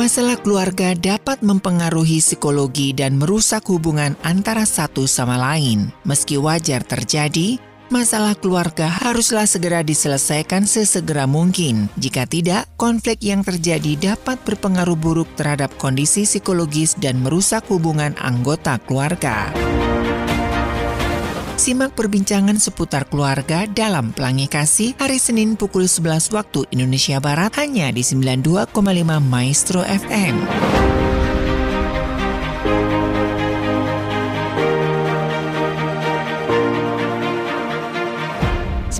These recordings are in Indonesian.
Masalah keluarga dapat mempengaruhi psikologi dan merusak hubungan antara satu sama lain. Meski wajar terjadi, masalah keluarga haruslah segera diselesaikan sesegera mungkin. Jika tidak, konflik yang terjadi dapat berpengaruh buruk terhadap kondisi psikologis dan merusak hubungan anggota keluarga. Simak perbincangan seputar keluarga dalam Pelangi Kasih hari Senin pukul 11 waktu Indonesia Barat hanya di 92,5 Maestro FM.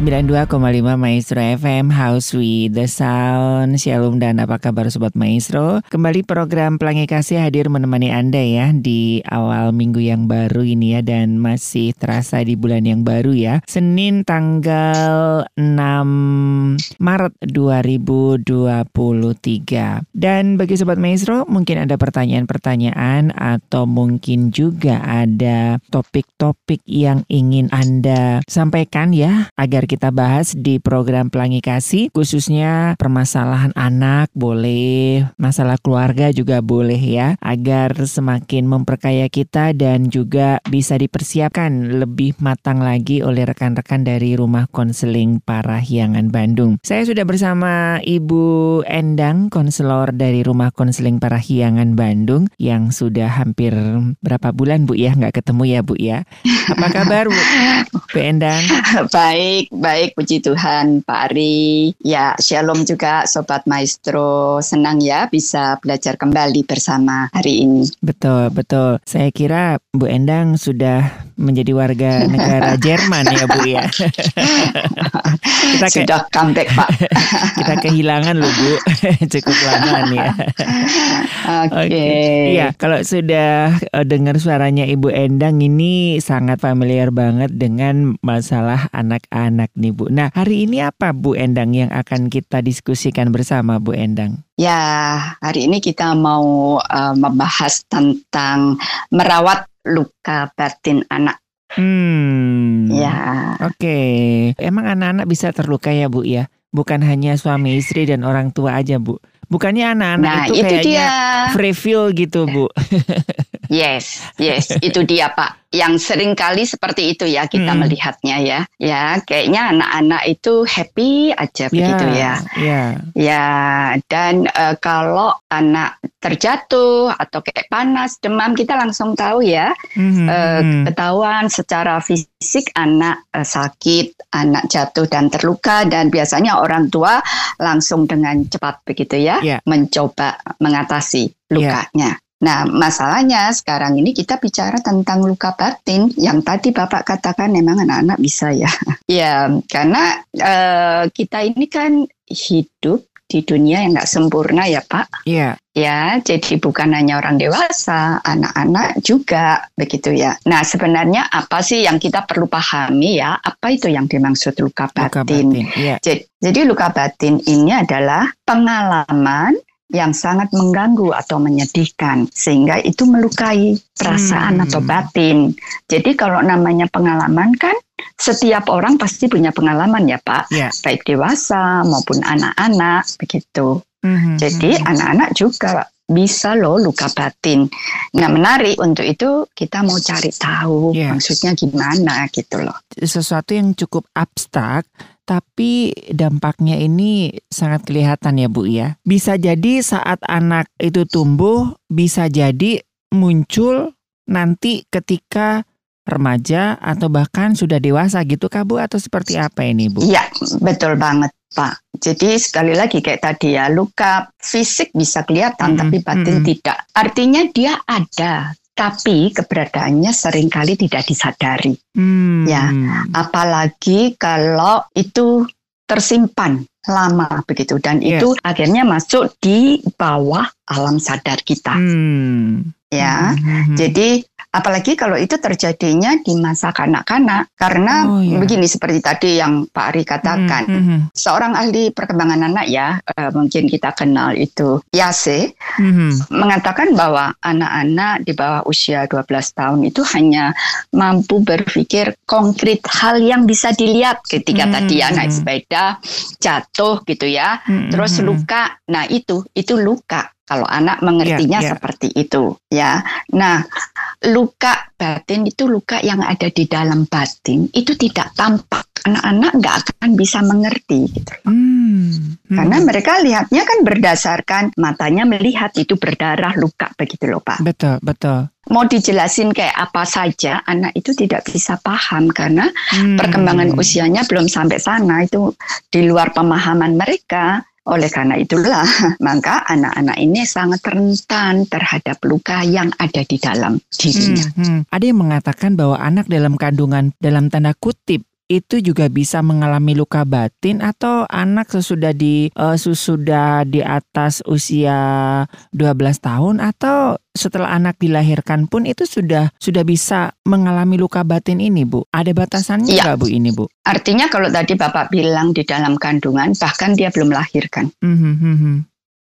92,5 Maestro FM House with the Sound. Shalom dan apa kabar Sobat Maestro? Kembali program Pelangi Kasih hadir menemani Anda ya Di awal minggu yang baru ini ya Dan masih terasa di bulan yang baru ya. Senin tanggal 6 Maret 2023 Dan bagi Sobat Maestro mungkin ada pertanyaan-pertanyaan Atau mungkin juga ada topik-topik yang ingin Anda sampaikan ya Agar kita bahas di program Pelangi Kasih khususnya permasalahan anak boleh, masalah keluarga juga boleh ya agar semakin memperkaya kita dan juga bisa dipersiapkan lebih matang lagi oleh rekan-rekan dari Rumah Konseling Parahyangan Bandung. Saya sudah bersama Ibu Endang, konselor dari Rumah Konseling Parahyangan Bandung yang sudah hampir berapa bulan Bu ya nggak ketemu ya Bu ya. Apa kabar Bu? Bu Endang? Baik, Baik, puji Tuhan Pak Ari. Ya, shalom juga Sobat Maestro. Senang ya bisa belajar kembali bersama hari ini. Betul, betul. Saya kira Bu Endang sudah menjadi warga negara Jerman ya Bu ya. kita ke, Sudah comeback Pak. kita kehilangan loh Bu, cukup lama nih ya. Oke. Okay. Okay. Iya, kalau sudah uh, dengar suaranya Ibu Endang ini sangat familiar banget dengan masalah anak-anak nih Bu. Nah hari ini apa Bu Endang yang akan kita diskusikan bersama Bu Endang? Ya, hari ini kita mau uh, membahas tentang merawat luka batin anak. Hmm. Ya. Oke. Okay. Emang anak-anak bisa terluka ya, Bu ya? Bukan hanya suami istri dan orang tua aja, Bu. Bukannya anak-anak nah, itu, itu kayaknya dia. free feel gitu, Bu. yes, yes, itu dia, Pak yang sering kali seperti itu ya kita hmm. melihatnya ya. Ya, kayaknya anak-anak itu happy aja yeah, begitu ya. Yeah. Ya, dan uh, kalau anak terjatuh atau kayak panas, demam kita langsung tahu ya. Hmm. Uh, ketahuan secara fisik anak uh, sakit, anak jatuh dan terluka dan biasanya orang tua langsung dengan cepat begitu ya yeah. mencoba mengatasi lukanya. Yeah. Nah, masalahnya sekarang ini kita bicara tentang luka batin yang tadi Bapak katakan memang anak-anak bisa ya. ya, karena uh, kita ini kan hidup di dunia yang nggak sempurna ya Pak. Iya. Ya, jadi bukan hanya orang dewasa, anak-anak juga begitu ya. Nah, sebenarnya apa sih yang kita perlu pahami ya? Apa itu yang dimaksud luka batin? Luka batin iya. jadi, jadi luka batin ini adalah pengalaman yang sangat mengganggu atau menyedihkan sehingga itu melukai perasaan hmm. atau batin. Jadi kalau namanya pengalaman kan setiap orang pasti punya pengalaman ya Pak, yeah. baik dewasa maupun anak-anak begitu. Hmm. Jadi anak-anak juga bisa loh luka batin. Nah menarik untuk itu kita mau cari tahu yeah. maksudnya gimana gitu loh. Sesuatu yang cukup abstrak tapi dampaknya ini sangat kelihatan ya Bu ya. Bisa jadi saat anak itu tumbuh, bisa jadi muncul nanti ketika remaja atau bahkan sudah dewasa gitu Kak Bu atau seperti apa ini Bu? Iya, betul banget Pak. Jadi sekali lagi kayak tadi ya, luka fisik bisa kelihatan mm -hmm. tapi batin mm -hmm. tidak. Artinya dia ada, tapi keberadaannya sering kali tidak disadari. Hmm. Ya, apalagi kalau itu tersimpan lama begitu dan yes. itu akhirnya masuk di bawah alam sadar kita. Hmm. Ya, hmm. hmm, hmm. jadi Apalagi kalau itu terjadinya di masa kanak-kanak, karena oh, iya. begini seperti tadi yang Pak Ari katakan, mm -hmm. seorang ahli perkembangan anak ya, uh, mungkin kita kenal itu Yase, mm -hmm. mengatakan bahwa anak-anak di bawah usia 12 tahun itu hanya mampu berpikir konkret hal yang bisa dilihat ketika mm -hmm. tadi ya naik sepeda, jatuh gitu ya, Mm-mm. terus luka. Nah, itu itu luka. Kalau anak mengertinya Ya, ya. seperti itu, ya. Nah, luka batin itu luka yang ada di dalam batin itu tidak tampak. Anak-anak nggak akan bisa mengerti gitu. Hmm. Karena Hmm. mereka lihatnya kan berdasarkan matanya melihat itu berdarah luka begitu loh Pak. betul betul. Mau dijelasin kayak apa saja anak itu tidak bisa paham karena Hmm. perkembangan usianya belum sampai sana itu di luar pemahaman mereka. Oleh karena itulah maka anak-anak ini sangat rentan terhadap luka yang ada di dalam dirinya. Hmm, hmm. Ada yang mengatakan bahwa anak dalam kandungan dalam tanda kutip itu juga bisa mengalami luka batin atau anak sesudah di eh, sesudah di atas usia 12 tahun atau setelah anak dilahirkan pun itu sudah sudah bisa mengalami luka batin ini, Bu. Ada batasannya nggak, Bu, ini, Bu? Artinya kalau tadi Bapak bilang di dalam kandungan bahkan dia belum melahirkan. Hmm, hmm, hmm.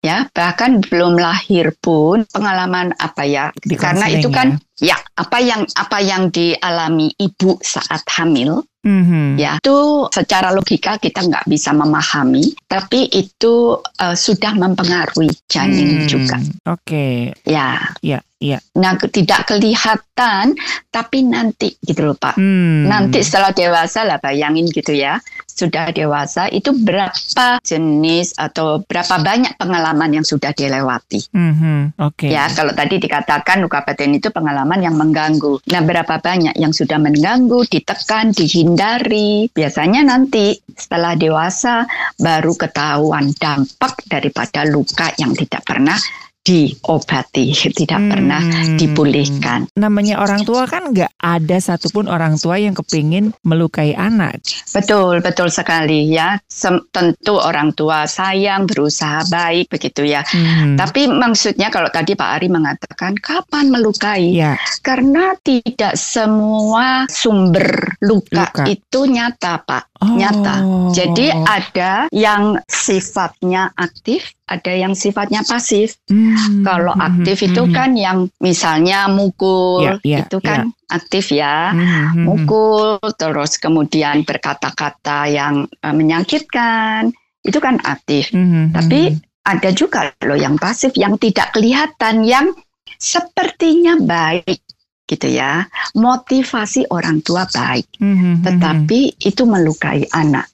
Ya bahkan belum lahir pun pengalaman apa ya? Di karena itu kan ya. apa yang apa yang dialami ibu saat hamil Hmm, hmm. ya itu secara logika kita nggak bisa memahami tapi itu eh, sudah mempengaruhi janin Hmm, juga. Oke, ya. Ya, ya. nah tidak kelihatan tapi nanti gitu loh pak Hmm. Nanti setelah dewasa lah bayangin gitu ya. Sudah dewasa itu berapa jenis atau berapa banyak pengalaman yang sudah dilewati. Hmm. Oke. Ya, kalau tadi dikatakan luka batin itu pengalaman yang mengganggu. Nah, berapa banyak yang sudah mengganggu, ditekan, dihindari. Biasanya nanti setelah dewasa baru ketahuan dampak daripada luka yang tidak pernah diobati, tidak pernah Hmm. dipulihkan. namanya orang tua kan nggak ada satupun orang tua yang kepingin melukai anak. Betul, betul sekali ya. Sem- tentu orang tua sayang, berusaha baik begitu ya. Hmm. Tapi maksudnya kalau tadi Pak Ari mengatakan kapan melukai? ya, Karena tidak semua sumber luka, Luka. itu nyata, Pak. oh. Nyata. Jadi ada yang sifatnya aktif, ada yang sifatnya pasif. Hmm, Kalau hmm, aktif hmm, itu hmm. kan yang misalnya mukul, Ya, ya, itu kan aktif ya. Hmm, hmm, hmm. mukul, terus kemudian berkata-kata yang eh, menyakitkan, itu kan aktif. Hmm, hmm, Tapi hmm. ada juga loh yang pasif, yang tidak kelihatan, yang sepertinya baik gitu ya. Motivasi orang tua baik, Hmm, hmm, hmm, hmm. tetapi itu melukai anak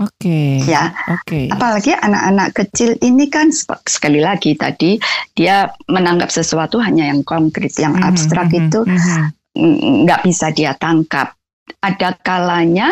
oke, ya. oke. Apalagi anak-anak kecil ini kan sekali lagi tadi dia menanggap sesuatu hanya yang konkret, yang Hmm, abstrak hmm, hmm, itu hmm, hmm. mm, nggak bisa dia tangkap. Ada kalanya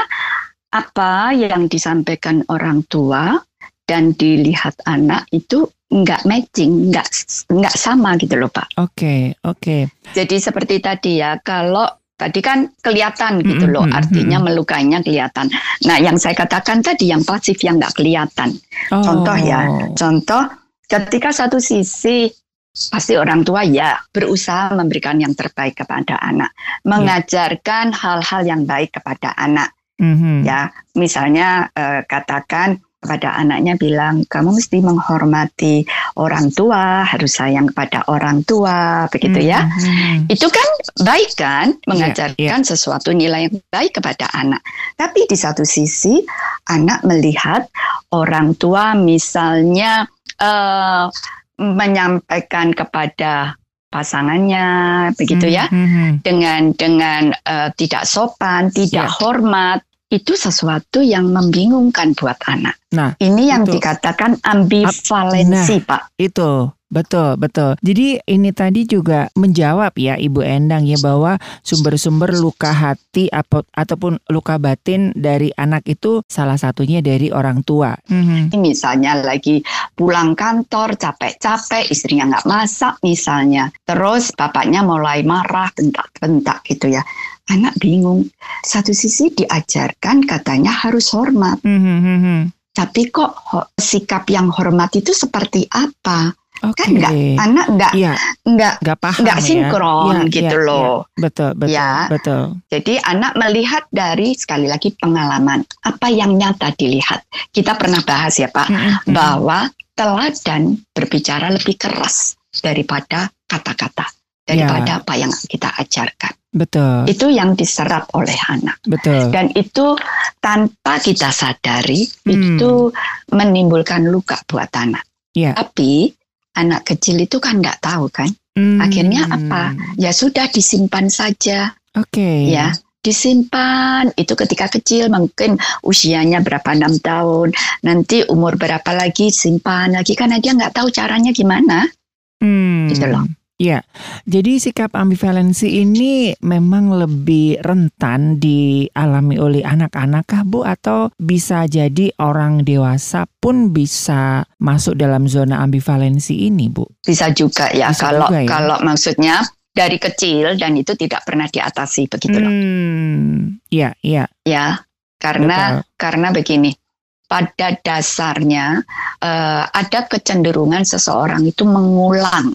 apa yang disampaikan orang tua dan dilihat anak itu nggak matching, nggak nggak sama gitu loh pak. Oke, oke. Jadi seperti tadi ya, kalau tadi kan kelihatan gitu Mm, loh, mm, artinya mm. melukainya kelihatan. Nah yang saya katakan tadi yang pasif yang nggak kelihatan. Oh. Contoh ya. Contoh, ketika satu sisi pasti orang tua ya berusaha memberikan yang terbaik kepada anak, mengajarkan hal-hal yang baik kepada anak. Mhm. Ya, misalnya eh, katakan kepada anaknya bilang kamu mesti menghormati orang tua, harus sayang kepada orang tua, begitu ya. Mhm, mhm. Itu kan baik kan, Iya, mengajarkan sesuatu nilai yang baik kepada anak. Tapi di satu sisi anak melihat orang tua misalnya eh, menyampaikan kepada pasangannya, begitu ya, Mhm. dengan dengan eh, tidak sopan, tidak Ya. hormat. Itu sesuatu yang membingungkan buat anak. Nah, Ini yang itu. dikatakan ambivalensi, Pak. Itu betul betul. Jadi ini tadi juga menjawab ya Ibu Endang ya bahwa sumber-sumber luka hati apa- ataupun luka batin dari anak itu salah satunya dari orang tua. Mhm. misalnya lagi pulang kantor capek-capek istrinya nggak masak misalnya terus bapaknya mulai marah bentak-bentak gitu ya anak bingung satu sisi diajarkan katanya harus hormat Mhm, mhm. tapi kok sikap yang hormat itu seperti apa Oke. kan nggak anak nggak Iya, nggak nggak paham nggak ya. sinkron Iya, gitu iya, loh iya. Betul, betul, Ya. betul. Jadi anak melihat dari sekali lagi pengalaman apa yang nyata dilihat. Kita pernah bahas ya Pak Mhm, mhm. bahwa teladan berbicara lebih keras daripada kata-kata. Daripada apa yang kita ajarkan. Betul. Itu yang diserap oleh anak. Betul. Dan itu tanpa kita sadari Hmm. itu menimbulkan luka buat anak. Iya. Tapi anak kecil itu kan nggak tahu kan. Hmm. Akhirnya apa? Ya sudah disimpan saja Oke. ya disimpan itu ketika kecil mungkin usianya berapa enam tahun nanti umur berapa lagi simpan lagi karena dia nggak tahu caranya gimana Hmm. Gitu loh. Iya, jadi sikap ambivalensi ini memang lebih rentan dialami oleh anak-anak kah Bu? Atau bisa jadi orang dewasa pun bisa masuk dalam zona ambivalensi ini Bu? bisa juga ya Bisa kalau juga ya. kalau maksudnya dari kecil dan itu tidak pernah diatasi begitu loh Hmm, iya, iya, ya karena karena begini pada dasarnya eh, ada kecenderungan seseorang itu mengulang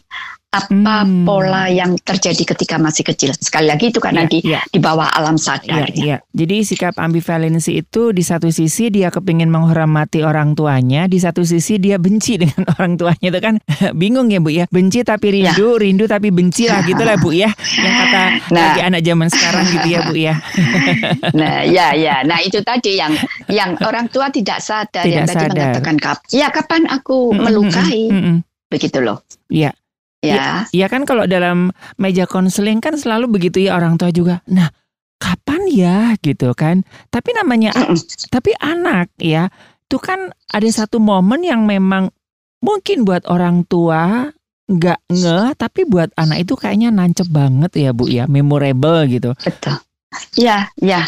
apa Hmm. pola yang terjadi ketika masih kecil sekali lagi itu karena iya, di iya. di bawah alam Iya, sadarnya iya. Jadi sikap ambivalensi itu di satu sisi dia kepingin menghormati orang tuanya, di satu sisi dia benci dengan orang tuanya itu kan bingung ya Bu ya. Benci tapi rindu, rindu tapi benci lah gitu lah Bu ya. Yang kata Nah. lagi anak zaman sekarang gitu ya Bu ya. Nah, ya, ya. Nah, itu tadi yang yang orang tua tidak sadar yang Tidak tadi sadar. mengatakan kap. Ya, kapan aku Mm, mm, melukai? mm, mm, mm. Begitu loh. Iya. Ya. Ya kan kalau dalam meja konseling kan selalu begitu ya orang tua juga. Nah, kapan ya gitu kan? Tapi namanya tapi anak ya, itu kan ada satu momen yang memang mungkin buat orang tua nggak ngeh, tapi buat anak itu kayaknya nancep banget ya Bu ya, memorable gitu. Betul. Ya, ya.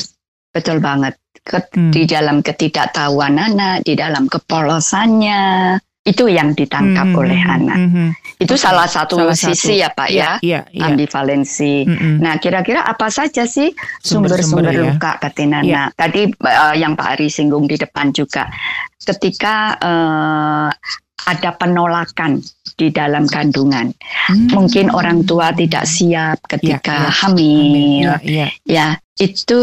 Betul banget. Ke- Hmm. Di dalam ketidaktahuan anak, di dalam kepolosannya, itu yang ditangkap Hmm, oleh hmm, anak. hmm, hmm. Itu Oke, salah satu salah sisi ya, Pak ya. Iya, iya. Ambivalensi. Mm-mm. Nah, kira-kira apa saja sih Sumber-sumber ya. luka batin anak? Iya. Tadi eh, yang Pak Ari singgung di depan juga, ketika eh, ada penolakan di dalam kandungan, Hmm. mungkin orang tua tidak siap ketika iya. hamil, Iya, iya. ya itu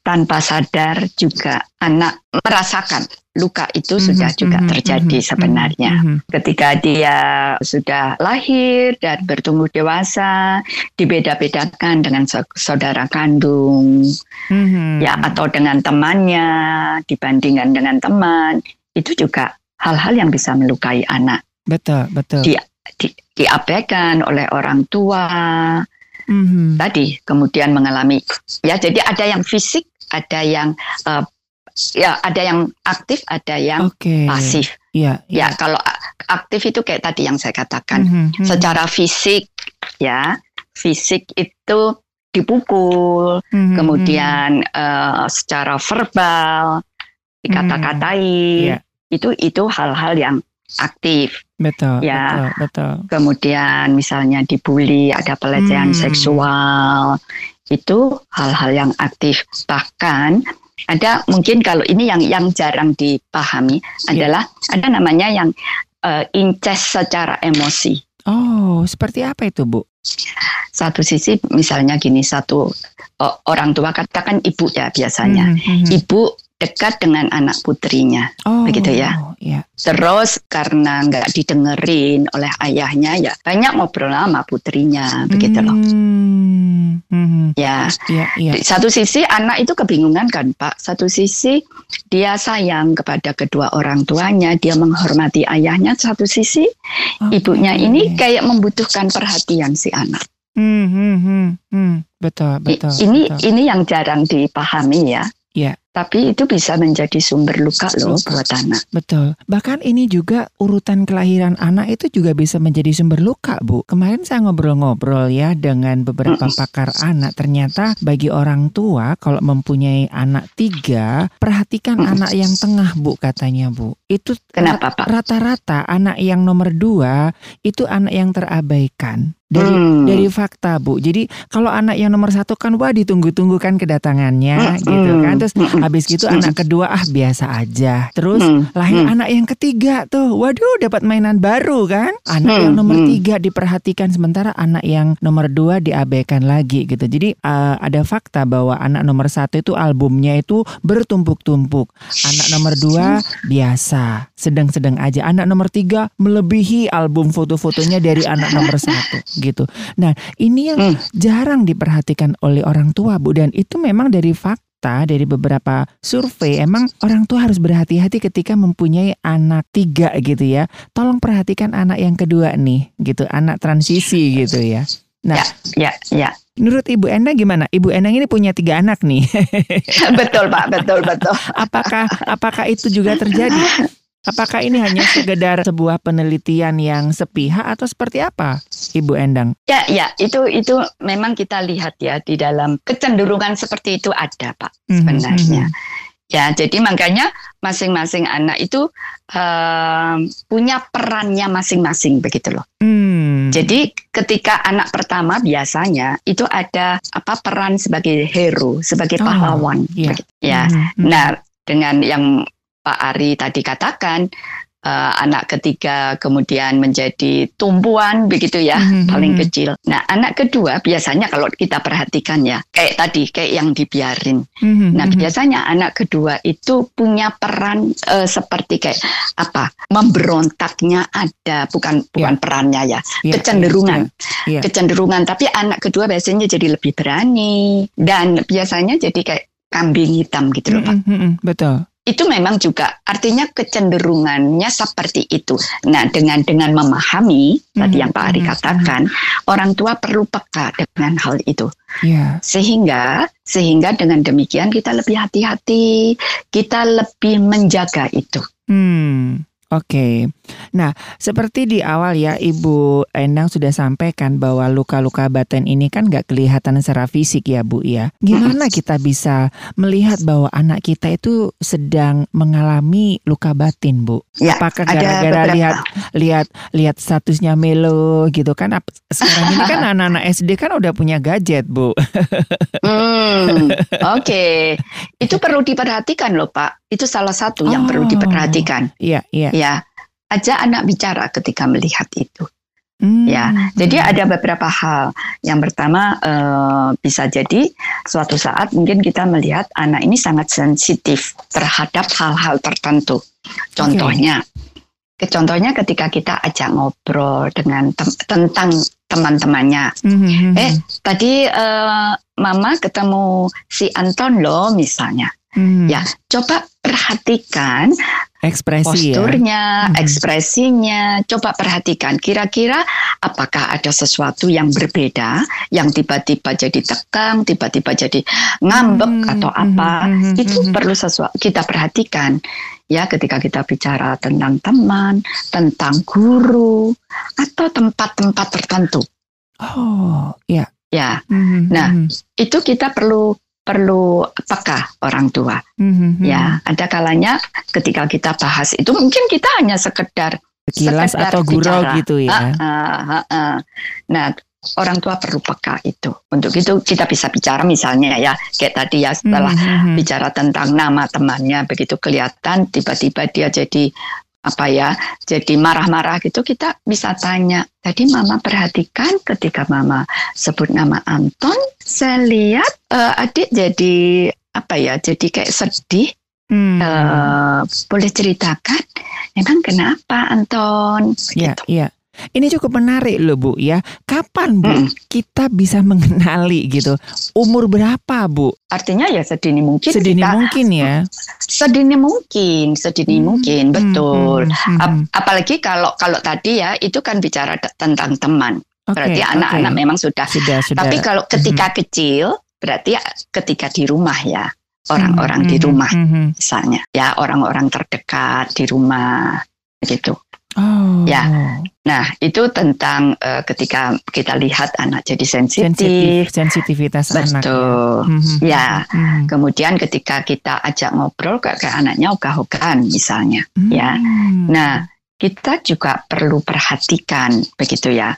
tanpa sadar juga anak merasakan luka itu sudah Mhm, juga mhm, terjadi mhm, sebenarnya mhm. ketika dia sudah lahir dan bertumbuh dewasa dibeda-bedakan dengan sa- saudara kandung Mhm. ya atau dengan temannya dibandingkan dengan teman itu juga hal-hal yang bisa melukai anak Betul, betul. Di- di- diabaikan oleh orang tua Mhm. tadi kemudian mengalami ya jadi ada yang fisik ada yang eh, ya ada yang aktif ada yang Oke. pasif Iya, ya kalau a- aktif itu kayak tadi yang saya katakan Mhm, mhm. secara fisik ya fisik itu dipukul Mhm, kemudian eh, secara verbal dikata-katai Iya. itu itu hal-hal yang aktif betul, ya. betul, betul. kemudian misalnya dibully ada pelecehan Hmm. seksual itu hal-hal yang aktif bahkan ada mungkin kalau ini yang yang jarang dipahami Iya. adalah ada namanya yang eh, incest secara emosi Oh, seperti apa itu, Bu? satu sisi misalnya gini satu orang tua katakan ibu ya biasanya Mhm, mhm. ibu dekat dengan anak putrinya Oh, begitu ya. Iya. terus karena nggak didengerin oleh ayahnya ya banyak ngobrol sama putrinya begitu loh Hmm, mhm. ya Iya, iya. Di satu sisi anak itu kebingungan kan Pak. Satu sisi dia sayang kepada kedua orang tuanya, dia menghormati ayahnya. Satu sisi Oke. ibunya ini kayak membutuhkan perhatian si anak. Hmm, hmm, hmm, hmm. Betul, betul. ini betul. ini yang jarang dipahami ya. Iya. Tapi itu bisa menjadi sumber luka loh buat anak. Betul. Bahkan ini juga urutan kelahiran anak itu juga bisa menjadi sumber luka, Bu. Kemarin saya ngobrol-ngobrol ya dengan beberapa pakar anak. Ternyata bagi orang tua kalau mempunyai anak tiga, perhatikan anak yang tengah, Bu, katanya, Bu. Itu Kenapa Pak? rata-rata anak yang nomor dua itu anak yang terabaikan. Dari Hmm. dari fakta bu. Jadi kalau anak yang nomor satu kan wah ditunggu-tunggu kan kedatangannya Mm-mm. gitu kan. Terus Mm-mm. Habis gitu Hmm. anak kedua ah biasa aja. Terus Hmm, lahir hmm. anak yang ketiga tuh. Waduh, dapat mainan baru kan? Anak Hmm, yang nomor hmm. tiga diperhatikan sementara anak yang nomor dua diabaikan lagi gitu. Jadi uh, ada fakta bahwa anak nomor satu itu albumnya itu bertumpuk-tumpuk. Anak nomor dua biasa, sedang-sedang aja. Anak nomor tiga melebihi album foto-fotonya dari anak nomor satu gitu. Nah ini yang Hmm. jarang diperhatikan oleh orang tua bu dan itu memang dari fakta dari beberapa survei emang orang tua harus berhati-hati ketika mempunyai anak tiga gitu ya. Tolong perhatikan anak yang kedua nih gitu anak transisi gitu ya. Nah Ya, ya. menurut ibu Enda gimana? Ibu Endang ini punya tiga anak nih. Betul Pak, betul betul. apakah apakah itu juga terjadi apakah ini hanya sekedar sebuah penelitian yang sepihak atau seperti apa ibu Endang Ya, ya, itu itu memang kita lihat ya di dalam kecenderungan seperti itu ada Pak Mhm, sebenarnya. mhm. Ya, jadi makanya masing-masing anak itu em, punya perannya masing-masing begitu loh. Hmm. Jadi ketika anak pertama biasanya itu ada apa peran sebagai hero, sebagai Oh, pahlawan. iya. begitu. Ya. Mhm, mhm. Nah, dengan yang Pak Ari tadi katakan eh, anak ketiga kemudian menjadi tumpuan begitu ya, Mhm, paling mhm. kecil. Nah, anak kedua biasanya kalau kita perhatikan ya, kayak tadi kayak yang dibiarin. Mhm, Nah, mhm. biasanya anak kedua itu punya peran eh, seperti kayak apa? Memberontaknya ada, bukan bukan perannya ya, Iya, kecenderungan. iya, iya. Kecenderungan, tapi anak kedua biasanya jadi lebih berani dan biasanya jadi kayak kambing hitam gitu loh, Pak. Mm, mm, mm, betul. Itu memang juga artinya kecenderungannya seperti itu. Nah, dengan dengan memahami tadi Mhm, yang Pak Ari mhm, katakan, orang tua perlu peka dengan hal itu Iya. sehingga sehingga dengan demikian kita lebih hati-hati, kita lebih menjaga itu. Hmm. Oke. Nah, seperti di awal ya Ibu Endang sudah sampaikan bahwa luka-luka batin ini kan nggak kelihatan secara fisik ya Bu ya. Gimana kita bisa melihat bahwa anak kita itu sedang mengalami luka batin Bu? Ya, Apakah gara-gara lihat lihat lihat statusnya Melo gitu kan? Sekarang ini kan anak-anak SD kan udah punya gadget Bu. Hmm, Oke, itu perlu diperhatikan loh Pak. Itu salah satu yang perlu Oh. diperhatikan. Iya iya. Ya, ajak anak bicara ketika melihat itu. Hmm. Ya, Jadi ada beberapa hal. Yang pertama eh, bisa jadi suatu saat mungkin kita melihat anak ini sangat sensitif terhadap hal-hal tertentu. Contohnya, ke contohnya ketika kita ajak ngobrol dengan tem- tentang teman-temannya. Mhm, mhm. Eh, Tadi eh, Mama ketemu si Anton loh misalnya. Mhm. Ya, coba perhatikan Ekspresi ya. posturnya, Mhm. ekspresinya. Coba perhatikan kira-kira apakah ada sesuatu yang berbeda yang tiba-tiba jadi tegang, tiba-tiba jadi ngambek Hmm, atau mhm, apa. mhm, Itu mhm. perlu sesuatu kita perhatikan ya ketika kita bicara tentang teman, tentang guru atau tempat-tempat tertentu. Oh, ya. Ya, Mhm, Nah, itu kita perlu perlu peka orang tua. mhm, mhm. Ya, ada kalanya ketika kita bahas itu mungkin kita hanya sekedar Sekilas sekedar atau gurau bicara. gitu ya. Ah, ah, ah, ah. Nah, orang tua perlu peka itu. Untuk itu kita bisa bicara misalnya ya, kayak tadi ya setelah Mhm, mhm. bicara tentang nama temannya begitu kelihatan tiba-tiba dia jadi apa ya, jadi marah-marah gitu kita bisa tanya. Tadi mama perhatikan ketika mama sebut nama Anton, saya lihat eh, adik jadi apa ya, jadi kayak sedih. Hmm. Eh, boleh ceritakan? Emang kenapa Anton? Ya, Begitu. iya. Ini cukup menarik loh Bu ya. Kapan Bu Mm. kita bisa mengenali gitu? Umur berapa Bu? Artinya ya sedini mungkin Sedini kita mungkin ya. sedini mungkin, sedini Hmm, mungkin betul. Hmm, hmm, Ap- hmm. apalagi kalau kalau tadi ya itu kan bicara tentang teman. Berarti oke. anak-anak memang sudah. sudah sudah. Tapi kalau ketika kecil berarti ya ketika di rumah ya orang-orang Hmm, di hmm, rumah hmm, hmm. misalnya ya orang-orang terdekat di rumah gitu. Oh. Ya. Nah itu tentang eh, ketika kita lihat anak jadi Sensitif, sensitif, sensitivitas anak. betul. Hmm, hmm, Ya. hmm, Kemudian ketika kita ajak ngobrol kayak kayak anaknya ogah-ogahan misalnya. hmm. ya. Nah, kita juga perlu perhatikan begitu ya.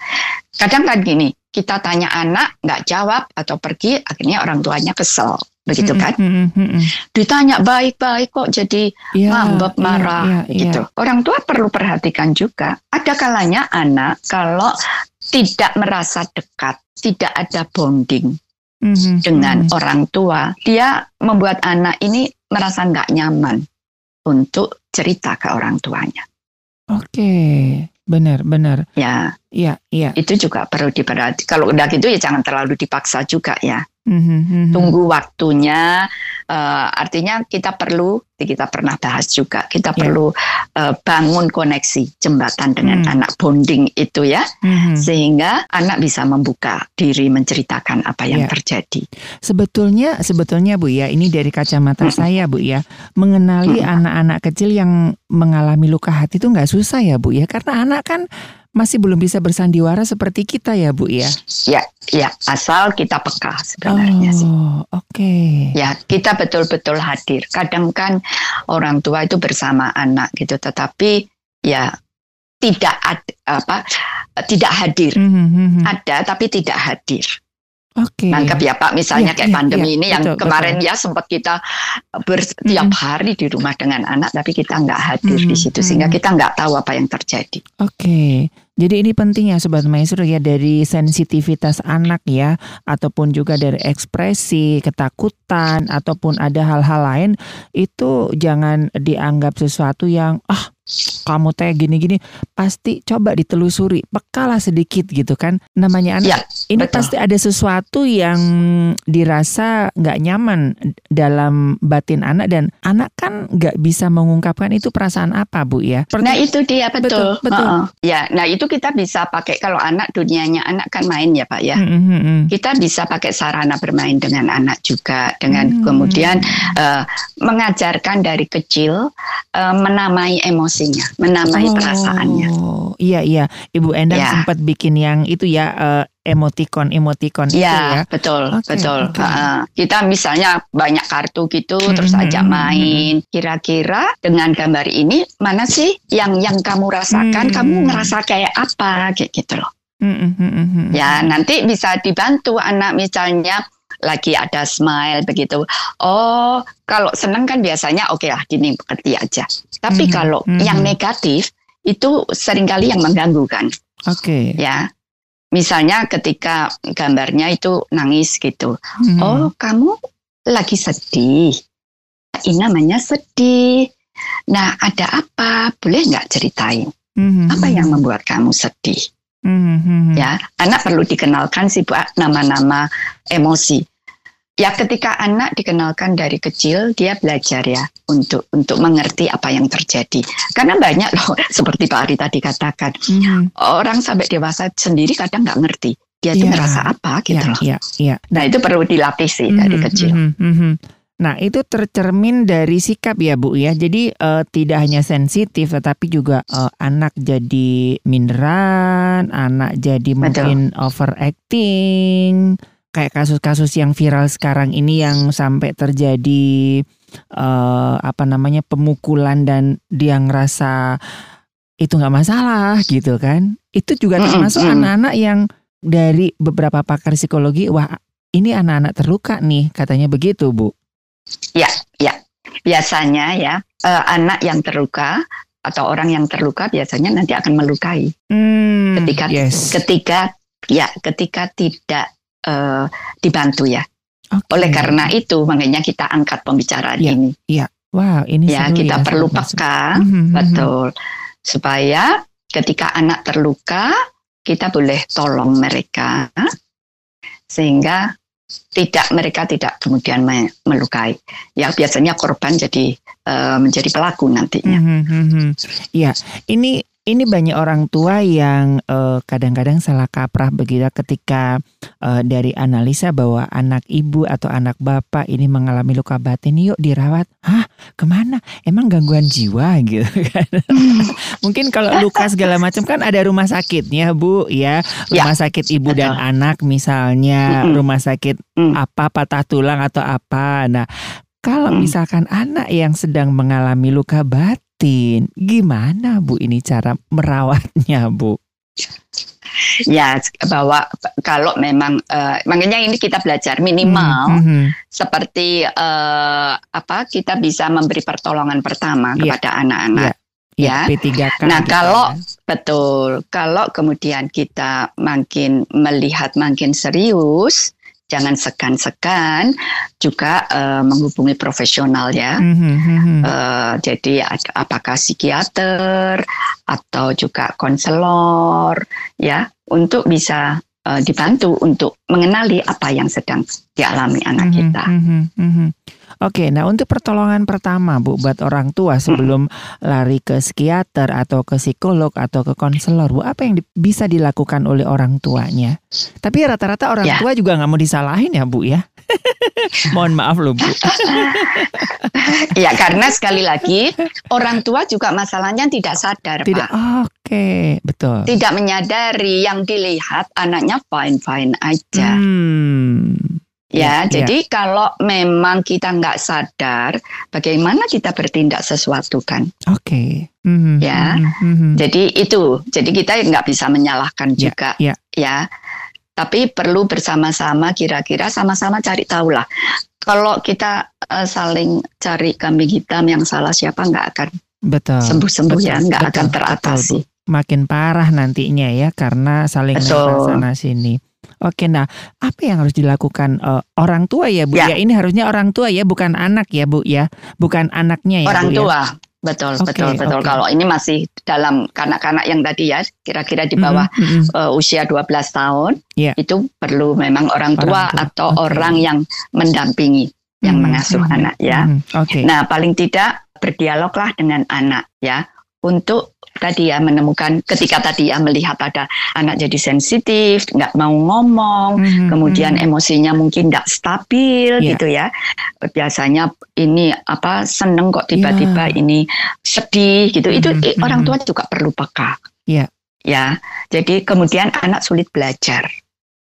Kadang kan gini, kita tanya anak nggak jawab atau pergi, akhirnya orang tuanya kesel begitu kan? Mm, mm, mm, mm. Ditanya baik-baik kok jadi Iya, ngambek, iya, marah iya, iya. gitu. Orang tua perlu perhatikan juga. Ada kalanya anak kalau tidak merasa dekat, tidak ada bonding Mhm, dengan mhm. orang tua, dia membuat anak ini merasa nggak nyaman untuk cerita ke orang tuanya. Oke, benar, benar. Ya, Iya, iya. itu juga perlu diperhati. Kalau udah gitu ya jangan terlalu dipaksa juga ya. Mhm. Tunggu waktunya. eh, artinya kita perlu, kita pernah bahas juga, kita Ya. perlu eh, bangun koneksi jembatan dengan Hmm. anak bonding itu ya, Mhm. sehingga anak bisa membuka diri menceritakan apa yang Ya. terjadi. Sebetulnya, sebetulnya Bu ya, ini dari kacamata Mm-mm. saya Bu ya, mengenali Mm-mm. anak-anak kecil yang mengalami luka hati itu nggak susah ya Bu ya, karena anak kan masih belum bisa bersandiwara seperti kita ya Bu ya. Ya, ya, asal kita peka sebenarnya sih. Oh, oke. Ya, kita betul-betul hadir. Kadang kan orang tua itu bersama anak gitu, tetapi ya tidak ad- apa tidak hadir. Mhm, mhm. Ada tapi tidak hadir. Oke. Nangkep ya Pak, misalnya Iya, kayak iya, pandemi iya, ini yang betul, kemarin ya sempat kita ber, tiap hari di rumah dengan anak, tapi kita nggak hadir di Mhm, situ sehingga kita nggak tahu apa yang terjadi. Oke, jadi ini penting ya Sobat Maestro ya dari sensitivitas anak ya Ataupun juga dari ekspresi, ketakutan Ataupun ada hal-hal lain Itu jangan dianggap sesuatu yang Ah kamu teh gini-gini Pasti coba ditelusuri Pekalah sedikit gitu kan Namanya anak Ya, Ini betul. pasti ada sesuatu yang dirasa nggak nyaman dalam batin anak Dan anak kan nggak bisa mengungkapkan itu perasaan apa Bu ya Nah itu dia betul. Betul, betul. Heeh. Ya, nah itu kita bisa pakai kalau anak dunianya anak kan main ya Pak ya. Mm, mm, mm, mm. Kita bisa pakai sarana bermain dengan anak juga dengan Hmm. kemudian eh, mengajarkan dari kecil eh, menamai emosinya, menamai perasaannya. Oh, iya iya, Ibu Endang Ya. sempat bikin yang itu ya eh, emoticon emoticon itu ya. Ya, betul, Oke, betul. oke. Heeh. kita misalnya banyak kartu gitu, Hmm, terus hmm, ajak hmm, main. Kira-kira dengan gambar ini mana sih yang yang kamu rasakan? Hmm. Kamu ngerasa kayak apa? Kayak gitu loh. Mm, mm, mm, mm, mm. Ya, nanti bisa dibantu anak misalnya lagi ada smile begitu. Oh, kalau seneng kan biasanya oke lah gini mengerti aja. Tapi Mhm, kalau mhm. yang negatif itu sering kali yang mengganggu kan, Oke. ya. Misalnya ketika gambarnya itu nangis gitu. Mm. Oh, kamu lagi sedih. Ini namanya sedih. Nah, ada apa? Boleh nggak ceritain? Mhm, Apa mhm. yang membuat kamu sedih? Mhm, mhm. ya anak perlu dikenalkan sih Bu nama-nama emosi ya ketika anak dikenalkan dari kecil dia belajar ya untuk untuk mengerti apa yang terjadi karena banyak loh seperti Pak Ari tadi katakan Mhm. orang sampai dewasa sendiri kadang nggak ngerti dia itu Iya. ngerasa apa gitu Iya, loh iya, iya. nah itu perlu dilatih sih dari Mhm, kecil mhm, mhm. Nah, itu tercermin dari sikap ya, Bu ya. Jadi eh, tidak hanya sensitif tetapi juga eh, anak jadi minderan, anak jadi mungkin overacting. Kayak kasus-kasus yang viral sekarang ini yang sampai terjadi eh, apa namanya pemukulan dan dia ngerasa itu nggak masalah gitu kan. Itu juga termasuk anak-anak yang dari beberapa pakar psikologi, wah ini anak-anak terluka nih katanya begitu bu. Biasanya ya eh, anak yang terluka atau orang yang terluka biasanya nanti akan melukai Hmm, Ketika- yes. ketika ya ketika tidak eh, dibantu ya Oke. Oleh karena itu, makanya kita angkat pembicaraan Iya, ini. Wah ini Ya, kita ya, perlu peka, Mhm, mhm. betul, supaya ketika anak terluka, kita boleh tolong mereka, sehingga tidak mereka tidak kemudian me- melukai. Ya, biasanya korban jadi eh, menjadi pelaku nantinya. Mhm, mhm. Iya, ini ini banyak orang tua yang eh, kadang-kadang salah kaprah begitu ketika eh, dari analisa bahwa anak ibu atau anak bapak ini mengalami luka batin, yuk dirawat. Hah, ke mana? Emang gangguan jiwa gitu kan? Mungkin kalau luka segala macam kan ada rumah sakitnya bu, ya Ya, rumah sakit ibu dan betul. anak misalnya, Mm-mm. rumah sakit Mm. apa patah tulang atau apa. Nah, kalau Mm. misalkan anak yang sedang mengalami luka batin, gimana Bu ini cara merawatnya Bu? ya bahwa kalau memang uh, makanya ini kita belajar minimal mm -hmm. seperti uh, apa kita bisa memberi pertolongan pertama yeah. kepada anak-anak. Yeah. Ya, P3K. Nah, gitu kalau ya. betul, kalau kemudian kita makin melihat makin serius, jangan segan-segan juga uh, menghubungi profesional ya. Mm-hmm. Uh, jadi apakah psikiater atau juga konselor ya untuk bisa uh, dibantu untuk mengenali apa yang sedang dialami anak mm-hmm. kita. Mm-hmm. Oke, nah untuk pertolongan pertama Bu buat orang tua sebelum lari ke psikiater atau ke psikolog atau ke konselor, Bu, apa yang di, bisa dilakukan oleh orang tuanya? Tapi rata-rata orang ya. tua juga nggak mau disalahin ya Bu ya. Mohon maaf loh Bu. ya karena sekali lagi orang tua juga masalahnya tidak sadar tidak, Pak. Oke, okay, betul. Tidak menyadari yang dilihat anaknya fine-fine aja. Hmm. Ya, ya, jadi kalau memang kita nggak sadar, bagaimana kita bertindak sesuatu kan? Oke. Okay. Mm-hmm. Ya, mm-hmm. jadi itu. Jadi kita nggak bisa menyalahkan ya, juga. Ya. ya. Tapi perlu bersama-sama kira-kira sama-sama cari tahu lah. Kalau kita uh, saling cari kambing hitam yang salah siapa nggak akan betul sembuh-sembuh ya, nggak akan teratasi. Betul. Makin parah nantinya ya karena saling sana sini. Oke, nah apa yang harus dilakukan uh, orang tua ya Bu? Ya. ya ini harusnya orang tua ya, bukan anak ya Bu ya, bukan anaknya ya Orang Bu, ya? tua. Ya? Betul, okay, betul, betul. Okay. Kalau ini masih dalam kanak-kanak yang tadi ya, kira-kira di bawah mm -hmm. uh, usia 12 tahun, yeah. itu perlu memang orang tua, orang tua. atau okay. orang yang mendampingi, yang mm -hmm. mengasuh mm -hmm. anak ya. Mm -hmm. okay. Nah, paling tidak berdialoglah dengan anak ya untuk tadi ya menemukan ketika tadi ya melihat ada anak jadi sensitif, nggak mau ngomong, mm-hmm. kemudian mm-hmm. emosinya mungkin nggak stabil yeah. gitu ya. Biasanya ini apa seneng kok tiba-tiba yeah. ini sedih gitu. Mm-hmm. Itu mm-hmm. orang tua juga perlu peka. Yeah. Ya, jadi kemudian anak sulit belajar.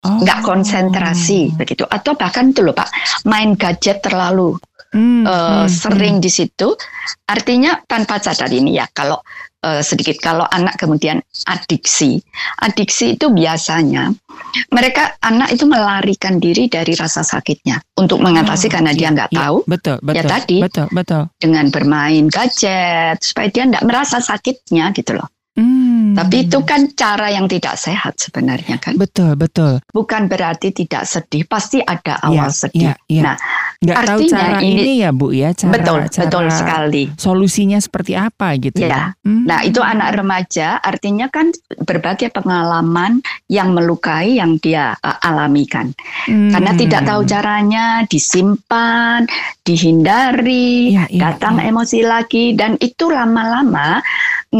Oh. nggak konsentrasi begitu atau bahkan itu loh pak main gadget terlalu hmm, uh, hmm, sering hmm. di situ artinya tanpa sadar ini ya kalau uh, sedikit kalau anak kemudian adiksi. Adiksi itu biasanya mereka anak itu melarikan diri dari rasa sakitnya untuk mengatasi oh, karena iya, dia nggak iya, tahu. Betul, betul. Ya tadi betul, betul. dengan bermain gadget supaya dia nggak merasa sakitnya gitu loh. Hmm. Tapi itu kan cara yang tidak sehat sebenarnya kan. Betul, betul. Bukan berarti tidak sedih, pasti ada iya, awal ya, sedih. Ya, ya. Nah, nggak tahu cara ini, ini ya Bu ya, cara betul, cara betul sekali. Solusinya seperti apa gitu ya. ya. Hmm. Nah, itu anak remaja artinya kan berbagai pengalaman yang melukai yang dia uh, alami kan. Hmm. Karena tidak tahu caranya, disimpan, dihindari, ya, ya, datang ya. emosi lagi dan itu lama-lama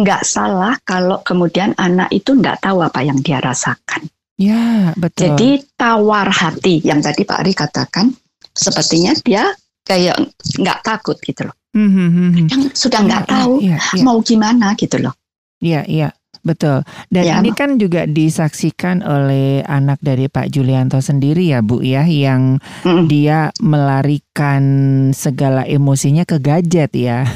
nggak salah kalau kemudian anak itu nggak tahu apa yang dia rasakan. Ya, betul. Jadi tawar hati yang tadi Pak Ari katakan, sepertinya dia kayak nggak takut gitu loh. Mm-hmm. Yang sudah nggak ya, tahu ya, ya, mau gimana gitu loh. Iya, iya. Betul. Dan ya, ini kan juga disaksikan oleh anak dari Pak Julianto sendiri ya, Bu ya, yang mm. dia melarikan segala emosinya ke gadget ya.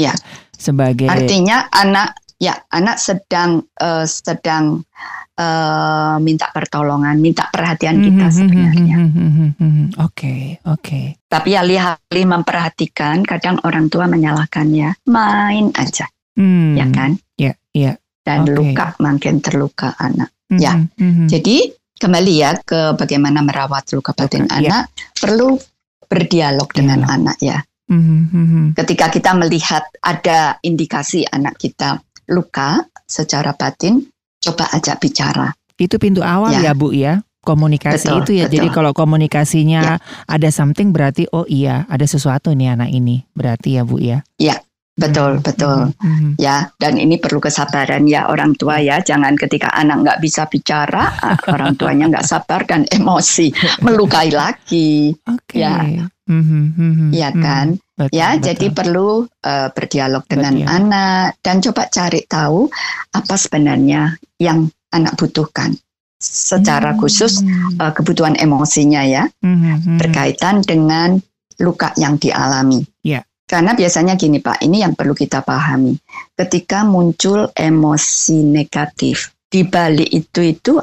ya. Sebagai Artinya anak ya, anak sedang uh, sedang uh, minta pertolongan, minta perhatian kita mm-hmm, sebenarnya. Mm-hmm, oke, oke. Tapi alih-alih memperhatikan, kadang orang tua menyalahkannya, main aja. Mm. Ya kan? Ya, yeah, ya. Yeah dan okay. luka makin terluka anak. Mm-hmm. Ya, mm-hmm. jadi kembali ya ke bagaimana merawat luka batin okay. anak yeah. perlu berdialog yeah. dengan anak ya. Mm-hmm. Ketika kita melihat ada indikasi anak kita luka secara batin, coba ajak bicara. Itu pintu awal ya, ya Bu ya komunikasi betul, itu ya. Betul. Jadi kalau komunikasinya ya. ada something berarti oh iya ada sesuatu nih anak ini berarti ya Bu ya. Iya. Betul, betul. Mm-hmm. Ya, dan ini perlu kesabaran ya orang tua ya. Jangan ketika anak nggak bisa bicara, orang tuanya nggak sabar dan emosi, melukai lagi. Okay. Ya, mm-hmm. ya kan. Betul, ya, betul. jadi perlu uh, berdialog dengan betul. anak dan coba cari tahu apa sebenarnya yang anak butuhkan secara mm-hmm. khusus uh, kebutuhan emosinya ya, mm-hmm. berkaitan dengan luka yang dialami. Yeah. Karena biasanya gini Pak, ini yang perlu kita pahami. Ketika muncul emosi negatif, di balik itu itu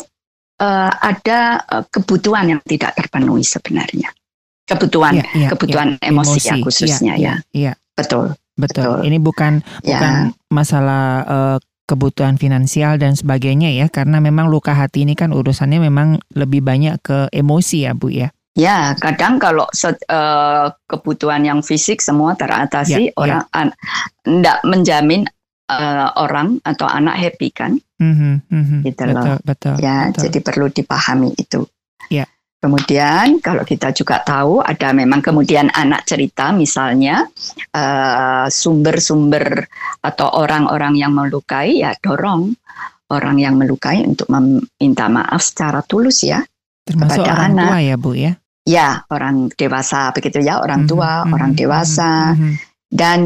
uh, ada uh, kebutuhan yang tidak terpenuhi sebenarnya. Kebutuhan Iya, iya, kebutuhan iya. emosi, ya Emosi. khususnya Iya, ya. Iya, Betul. betul. Betul. Ini bukan Ya. bukan masalah eh, kebutuhan finansial dan sebagainya ya, karena memang luka hati ini kan urusannya memang lebih banyak ke emosi ya, Bu ya. Ya, kadang kalau eh, kebutuhan yang fisik semua teratasi, Ya, ya. orang tidak menjamin eh, orang atau anak happy kan? Mhm, mhm. Gitu betul, loh. betul. ya, betul. jadi perlu dipahami itu. Ya. Kemudian kalau kita juga tahu ada memang kemudian anak cerita misalnya eh, sumber-sumber atau orang-orang yang melukai ya dorong orang yang melukai untuk meminta maaf secara tulus ya. Termasuk kepada orang anak. tua ya, Bu ya. Ya, orang dewasa begitu ya, orang Mhm, tua, mhm, orang mhm, dewasa mhm. dan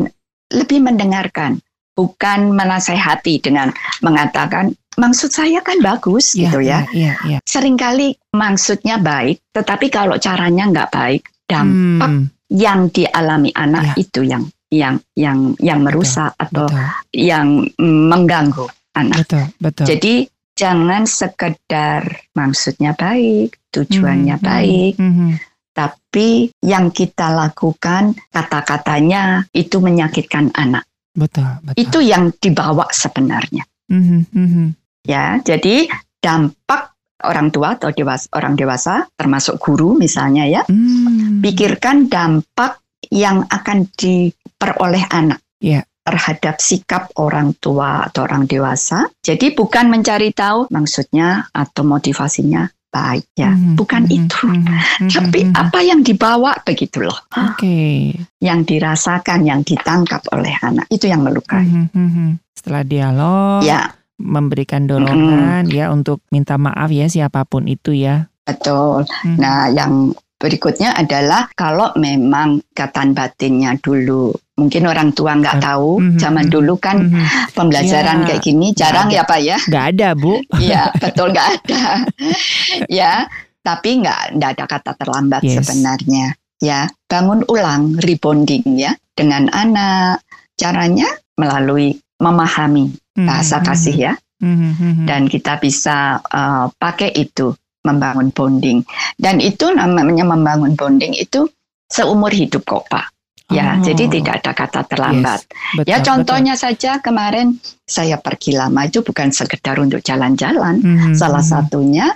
lebih mendengarkan, bukan menasehati dengan mengatakan maksud saya kan bagus Iya, gitu ya. Iya, iya. Seringkali maksudnya baik, tetapi kalau caranya nggak baik, dampak Hmm, yang dialami anak Ya. itu yang yang yang yang merusak atau betul, yang mm, mengganggu anak. betul, betul. Jadi jangan sekedar maksudnya baik, tujuannya Mhm, baik, mhm. tapi yang kita lakukan kata-katanya itu menyakitkan anak. Betul, betul. Itu yang dibawa sebenarnya. Mhm, mhm. Ya, jadi dampak orang tua atau dewasa, orang dewasa termasuk guru misalnya ya, Hmm. pikirkan dampak yang akan diperoleh anak. Iya. Terhadap sikap orang tua atau orang dewasa. Jadi bukan mencari tahu maksudnya atau motivasinya baik ya, Mhm, bukan mhm, itu. mhm, mhm, Tapi mhm. apa yang dibawa begitu loh. Oke. yang dirasakan, yang ditangkap oleh anak itu yang melukai. Mhm, mhm. Setelah dialog, Ya, memberikan dorongan ya untuk minta maaf ya siapa pun itu ya. betul. Mhm. Nah, yang berikutnya adalah kalau memang ikatan batinnya dulu mungkin orang tua nggak Ah, tahu, mhm, zaman mhm. dulu kan Mhm. pembelajaran Ya, kayak gini jarang ya Pak ya. Nggak ada bu. Iya, betul nggak ada. ya, tapi nggak nggak ada kata terlambat Yes. sebenarnya. Ya, bangun ulang rebonding ya dengan anak. Caranya melalui memahami bahasa Mhm, kasih ya. mhm, mhm. dan kita bisa uh, pakai itu membangun bonding dan itu namanya membangun bonding itu seumur hidup kok pak ya Oh, jadi tidak ada kata terlambat betul, ya betul. contohnya saja kemarin saya pergi lama itu bukan sekedar untuk jalan-jalan Mhm, salah mhm. satunya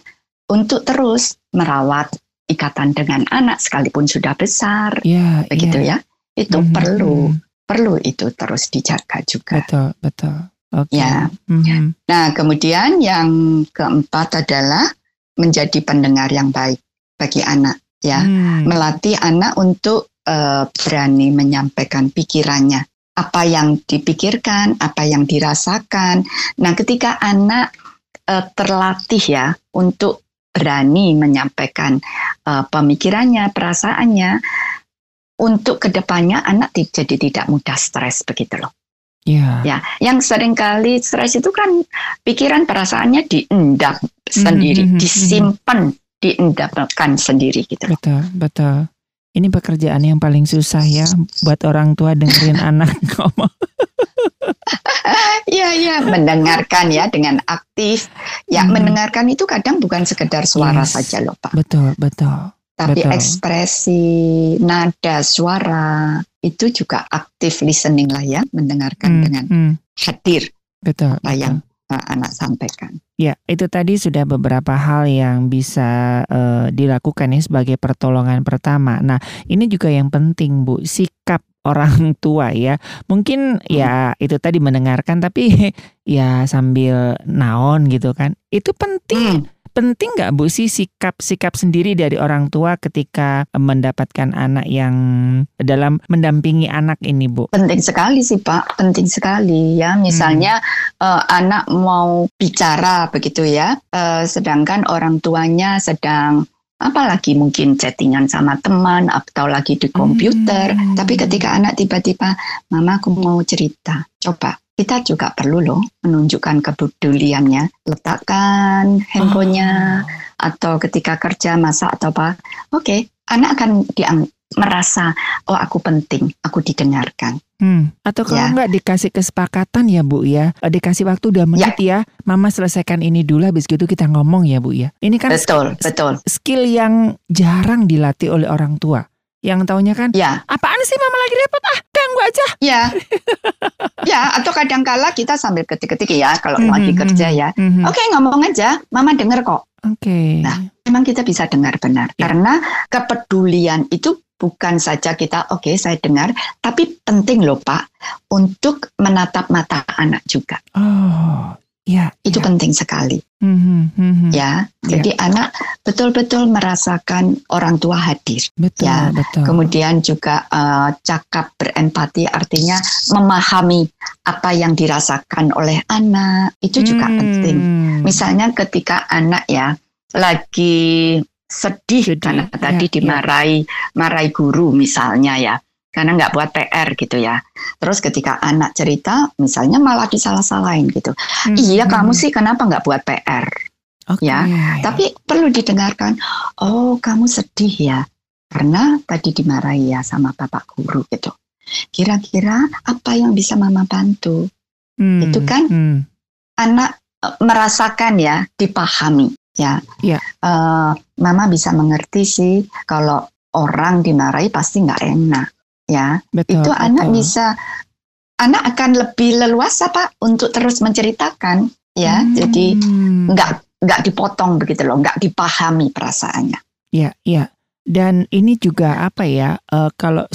untuk terus merawat ikatan dengan anak sekalipun sudah besar Ya, begitu ya itu Mhm, perlu mhm. perlu itu terus dijaga juga Betul, betul. Oke. Ya. Mhm. Nah, kemudian yang keempat adalah menjadi pendengar yang baik bagi anak, ya. Hmm. Melatih anak untuk eh, berani menyampaikan pikirannya, apa yang dipikirkan, apa yang dirasakan. Nah, ketika anak eh, terlatih ya untuk berani menyampaikan eh, pemikirannya, perasaannya, untuk ke depannya anak jadi tidak mudah stres begitu loh. Ya. Ya, yang sering kali stres itu kan pikiran perasaannya diendap sendiri, Mhm, mhm, disimpan, diendapkan sendiri gitu. Betul, betul. Ini pekerjaan yang paling susah ya buat orang tua dengerin anak ngomong. Iya, iya, mendengarkan ya dengan aktif. Ya, Mhm. mendengarkan itu kadang bukan sekedar suara Yes. saja loh, Pak. Betul, betul. Tapi betul. ekspresi, nada, suara itu juga aktif listening lah ya, mendengarkan Hmm, dengan hmm. hadir Betul, apa betul. yang uh, anak sampaikan. Ya, itu tadi sudah beberapa hal yang bisa eh, dilakukan ya sebagai pertolongan pertama. Nah, ini juga yang penting, Bu, sikap orang tua ya. Mungkin ya itu tadi mendengarkan tapi ya sambil naon gitu kan. Itu penting. Hmm. Penting nggak Bu sih sikap-sikap sendiri dari orang tua ketika mendapatkan anak yang dalam mendampingi anak ini, Bu? Penting sekali sih Pak, penting sekali ya. Misalnya eh, anak mau bicara begitu ya, eh, sedangkan orang tuanya sedang apalagi mungkin chattingan sama teman atau lagi di komputer. Hmm. Tapi ketika anak tiba-tiba, Mama aku mau cerita, coba kita juga perlu loh menunjukkan kepeduliannya. Letakkan handphonenya Oh. atau ketika kerja masak atau apa, oke, anak akan diang- merasa oh aku penting, aku didengarkan. Hmm. Atau kalau Ya. nggak dikasih kesepakatan ya Bu ya, Eh, dikasih waktu udah menit ya. Mama selesaikan ini dulu, habis gitu kita ngomong ya Bu ya. Ini kan Betul, betul. skill yang jarang dilatih oleh orang tua. Yang taunya kan, Ya, apaan sih mama lagi repot ah, ganggu aja. ya. ya, atau kadang-kala kita sambil ketik-ketik ya kalau Mhm, lagi mhm, kerja ya. mhm. Oke, ngomong aja, Mama denger kok. Oke. Nah, Memang kita bisa dengar benar Ya. karena kepedulian itu bukan saja kita oke saya dengar, tapi penting loh Pak untuk menatap mata anak juga. Oh, ya. Itu ya. penting sekali Mhm, mhm. ya. Jadi anak betul-betul merasakan orang tua hadir. Betul, Ya, betul. Kemudian juga eh, cakap berempati artinya memahami apa yang dirasakan oleh anak itu juga Hmm. penting. Misalnya ketika anak ya lagi sedih, Sedih, karena ya, tadi ya. dimarahi marahi guru misalnya ya karena nggak buat PR gitu ya. Terus ketika anak cerita misalnya malah disalah-salahin gitu. Mhm, Iya kamu sih kenapa nggak buat PR? Oke. ya, Tapi perlu didengarkan. Oh kamu sedih ya karena tadi dimarahi ya sama bapak guru gitu. Kira-kira apa yang bisa mama bantu? Hmm, itu kan hmm. anak eh, merasakan ya, dipahami ya. Iya. Eh, mama bisa mengerti sih kalau orang dimarahi pasti nggak enak ya. betul. itu anak betul. bisa, anak akan lebih leluasa pak untuk terus menceritakan ya. Hmm. Jadi nggak nggak dipotong begitu loh, nggak dipahami perasaannya. Ya, ya. Dan ini juga apa ya? eh, kalau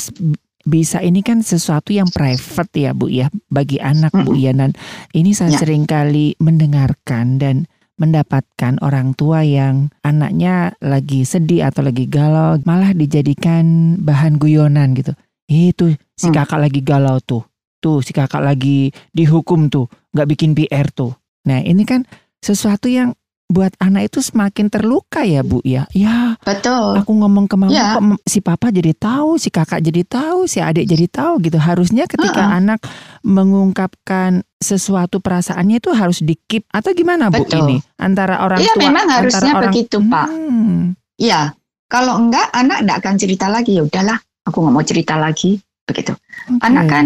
bisa ini kan sesuatu yang private ya, Bu ya, bagi anak Bu ya. Dan ini saya Ya. sering kali mendengarkan dan mendapatkan orang tua yang anaknya lagi sedih atau lagi galau malah dijadikan bahan guyonan gitu. Itu si Hmm. kakak lagi galau tuh. Tuh si kakak lagi dihukum tuh, nggak bikin PR tuh. Nah, ini kan sesuatu yang buat anak itu semakin terluka ya, Bu ya. Ya, Betul. aku ngomong ke mama Ya. kok si papa jadi tahu, si kakak jadi tahu, si adik jadi tahu gitu. Harusnya ketika Uh-uh. anak mengungkapkan sesuatu perasaannya itu harus dikip atau gimana Bu Betul. ini antara orang Iya tua memang harusnya orang begitu pak. Hmm, Iya. Kalau enggak anak enggak akan cerita lagi. Ya udahlah, aku nggak mau cerita lagi begitu. Anak oke. kan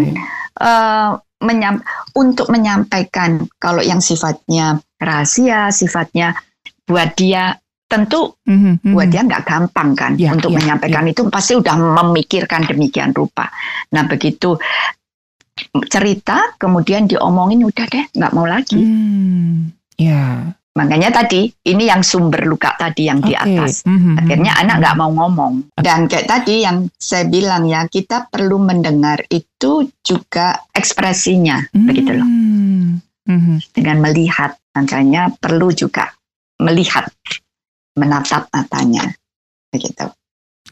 eh, menyam- untuk menyampaikan kalau yang sifatnya rahasia, sifatnya buat dia tentu Mhm, mhm. buat dia nggak gampang kan Ya, untuk ya, menyampaikan itu pasti udah memikirkan demikian rupa. Nah begitu cerita kemudian diomongin udah deh nggak mau lagi. Hmm, ya. Makanya tadi ini yang sumber luka tadi yang di Oke. atas. Mhm, Akhirnya mhm, anak mhm. nggak mau ngomong. Dan kayak tadi yang saya bilang ya, kita perlu mendengar itu juga ekspresinya, begitu loh. Hmm, mhm. Dengan melihat, makanya perlu juga melihat, menatap matanya, begitu.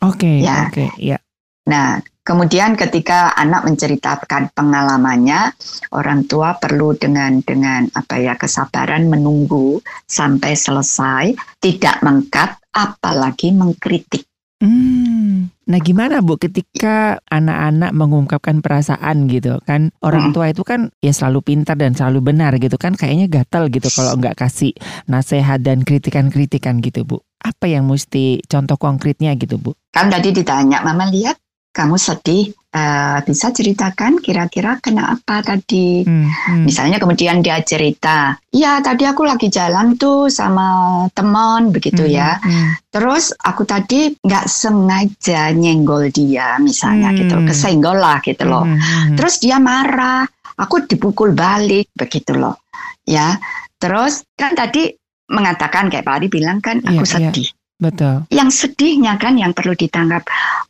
Oke, Ya. oke, ya. Nah, kemudian ketika anak menceritakan pengalamannya, orang tua perlu dengan dengan apa ya kesabaran menunggu sampai selesai, tidak mengkat, apalagi mengkritik. Hmm. Nah, gimana Bu ketika anak-anak mengungkapkan perasaan gitu kan? Orang Hmm. tua itu kan ya selalu pintar dan selalu benar gitu kan? Kayaknya gatal gitu kalau nggak kasih nasihat dan kritikan-kritikan gitu Bu. Apa yang mesti contoh konkretnya gitu Bu? Kan tadi ditanya, Mama lihat kamu sedih, Eh, bisa ceritakan kira-kira kenapa tadi? Hmm, hmm. Misalnya kemudian dia cerita, ya tadi aku lagi jalan tuh sama teman begitu Hmm, ya. hmm. Terus aku tadi nggak sengaja nyenggol dia misalnya Hmm. gitu, kesenggol lah gitu loh. Hmm, hmm. Terus dia marah, aku dipukul balik begitu loh. Ya, terus kan tadi mengatakan kayak Pak Ari bilang kan Iya, aku iya. sedih. Betul. Yang sedihnya kan yang perlu ditangkap.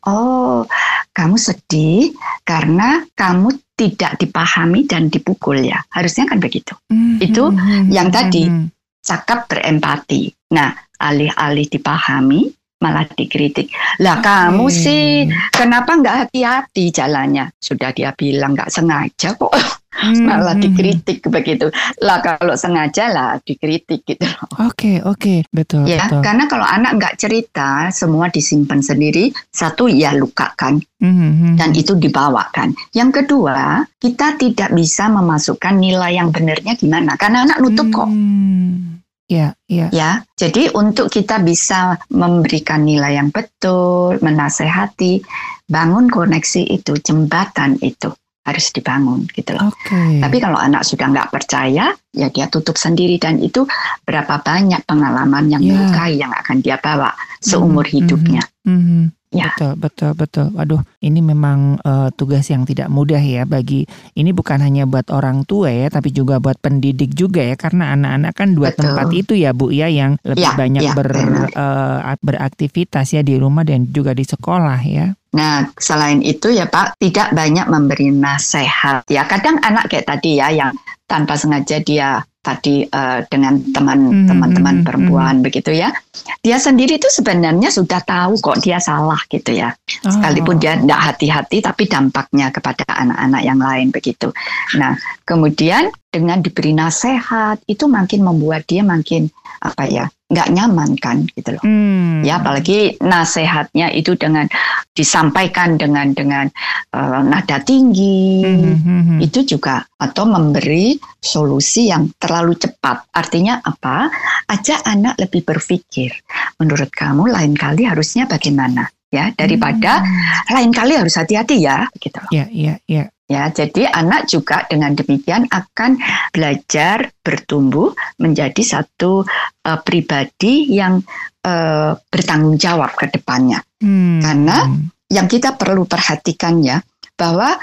Oh, kamu sedih karena kamu tidak dipahami dan dipukul ya. Harusnya kan begitu. Hmm, Itu hmm, yang tadi. hmm. Cakap berempati. Nah, alih-alih dipahami malah dikritik. Lah Oke. kamu sih kenapa nggak hati-hati jalannya? Sudah dia bilang nggak sengaja kok Hmm, malah hmm, dikritik begitu. Lah kalau sengaja lah dikritik gitu. hmm. Oke, oke, betul, Ya, betul. karena kalau anak nggak cerita, semua disimpan sendiri. Satu ya lukakan Hmm, hmm, hmm. dan itu dibawakan. Yang kedua, kita tidak bisa memasukkan nilai yang benarnya gimana, karena anak nutup kok. Hmm. Iya, iya. Ya, jadi untuk kita bisa memberikan nilai yang betul, menasehati, bangun koneksi itu, jembatan itu harus dibangun gitu loh. Oke. Tapi kalau anak sudah nggak percaya, ya dia tutup sendiri dan itu berapa banyak pengalaman yang Ya. melukai yang akan dia bawa seumur Mhm, hidupnya. Mhm. Ya. Betul, betul, betul. Waduh, ini memang eh, tugas yang tidak mudah ya bagi ini bukan hanya buat orang tua ya, tapi juga buat pendidik juga ya, karena anak-anak kan dua Betul. tempat itu ya Bu ya yang lebih Ya, banyak ya, ber, benar. eh, beraktivitas ya di rumah dan juga di sekolah ya. Nah, selain itu ya Pak, tidak banyak memberi nasihat. Ya, kadang anak kayak tadi ya yang tanpa sengaja dia tadi eh, dengan Mhm, teman-teman mhm, perempuan begitu ya. Dia sendiri itu sebenarnya sudah tahu kok dia salah gitu ya. Sekalipun Oh, dia tidak hati-hati tapi dampaknya kepada anak-anak yang lain begitu. Nah, kemudian dengan diberi nasihat itu makin membuat dia makin apa ya nggak nyaman kan gitu loh. hmm. Ya apalagi nasihatnya itu dengan disampaikan dengan dengan eh, nada tinggi Mhm, mhm. itu juga atau memberi solusi yang terlalu cepat. Artinya apa? Ajak anak lebih berpikir. Menurut kamu lain kali harusnya bagaimana? Ya, daripada Hmm. lain kali harus hati-hati ya, gitu loh. Ya, ya, ya. Ya, jadi anak juga dengan demikian akan belajar bertumbuh menjadi satu eh, pribadi yang eh, bertanggung jawab ke depannya. Hmm. Karena Yang kita perlu perhatikan ya bahwa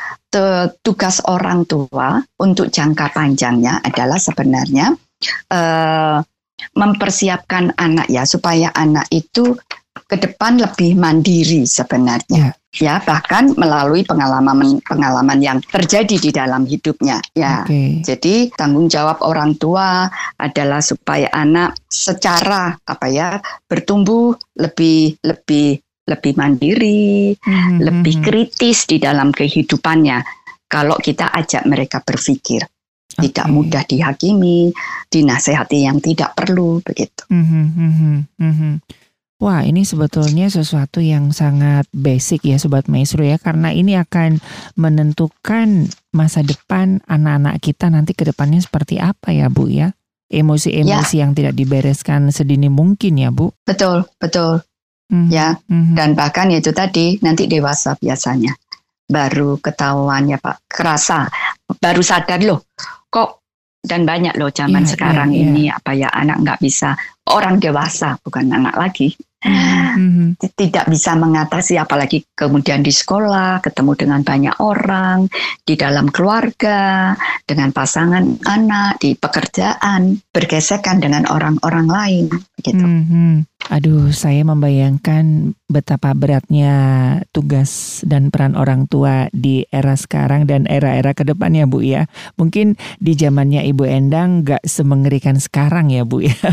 tugas orang tua untuk jangka panjangnya adalah sebenarnya eh, mempersiapkan anak ya supaya anak itu ke depan lebih mandiri sebenarnya. Ya, bahkan melalui pengalaman pengalaman yang terjadi di dalam hidupnya. Ya. Oke. Jadi tanggung jawab orang tua adalah supaya anak secara apa ya bertumbuh lebih lebih lebih mandiri, Mhm, lebih mhm. kritis di dalam kehidupannya. Kalau kita ajak mereka berpikir, tidak Oke. mudah dihakimi, dinasehati yang tidak perlu begitu. Mhm, mhm, mhm. Wah, ini sebetulnya sesuatu yang sangat basic ya Sobat Maestro ya karena ini akan menentukan masa depan anak-anak kita nanti ke depannya seperti apa ya Bu ya. Emosi-emosi yang tidak dibereskan sedini mungkin ya Bu. Betul, betul. Mhm, Ya, mhm. dan bahkan itu tadi nanti dewasa biasanya baru ketahuan ya Pak, kerasa, baru sadar loh, kok dan banyak loh zaman Iya, sekarang iya, iya. ini apa ya anak nggak bisa orang dewasa bukan anak lagi Mhm, t- tidak bisa mengatasi apalagi kemudian di sekolah ketemu dengan banyak orang di dalam keluarga dengan pasangan anak di pekerjaan bergesekan dengan orang-orang lain begitu mhm. Aduh, saya membayangkan betapa beratnya tugas dan peran orang tua di era sekarang dan era-era ke depannya Bu ya. Mungkin di zamannya Ibu Endang nggak semengerikan sekarang ya Bu ya.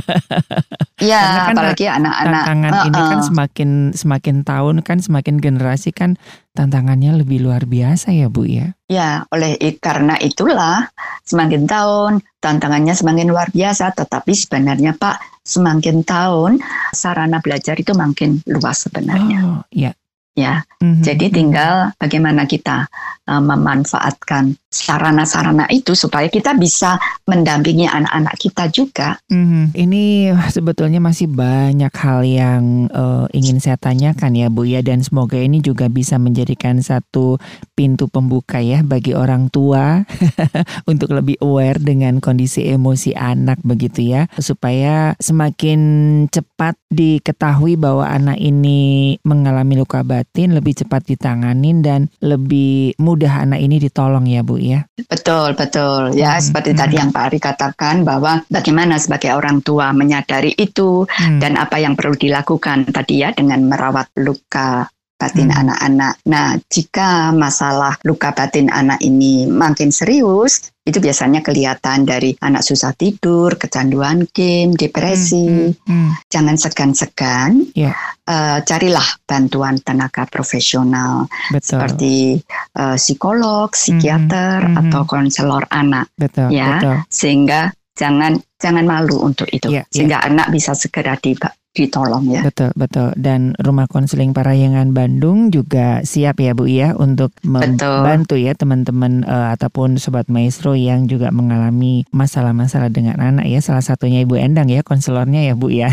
Ya kan apalagi anak-anak Tantangan ini kan semakin semakin tahun kan semakin generasi kan tantangannya lebih luar biasa ya Bu ya. Ya, oleh karena itulah semakin tahun tantangannya semakin luar biasa, tetapi sebenarnya Pak semakin tahun sarana belajar itu makin luas sebenarnya. Oh, ya. Ya, Mhm, jadi tinggal bagaimana kita uh, memanfaatkan sarana-sarana itu supaya kita bisa mendampingi anak-anak kita juga. Mhm. Ini sebetulnya masih banyak hal yang eh, ingin saya tanyakan ya Bu ya. Dan semoga ini juga bisa menjadikan satu pintu pembuka ya bagi orang tua untuk lebih aware dengan kondisi emosi anak begitu ya. Supaya semakin cepat diketahui bahwa anak ini mengalami luka batin lebih cepat ditanganin dan lebih mudah anak ini ditolong ya Bu ya. Betul, betul. Ya, Mhm, seperti tadi mhm. yang Pak Ari katakan bahwa bagaimana sebagai orang tua menyadari itu Hmm. dan apa yang perlu dilakukan tadi ya dengan merawat luka batin Hmm. anak-anak. Nah, jika masalah luka batin anak ini makin serius, itu biasanya kelihatan dari anak susah tidur, kecanduan game, depresi. Hmm, hmm, Jangan segan-segan, Ya. eh, carilah bantuan tenaga profesional betul. seperti eh, psikolog, psikiater, mhm. atau konselor anak, betul, ya. betul. sehingga jangan jangan malu untuk itu, Iya, sehingga anak bisa segera diba- ditolong ya. Betul, betul. Dan Rumah Konseling Parahyangan Bandung juga siap ya Bu ya untuk membantu betul. ya teman-teman uh, ataupun sobat maestro yang juga mengalami masalah-masalah dengan anak ya. Salah satunya Ibu Endang ya konselornya ya Bu ya.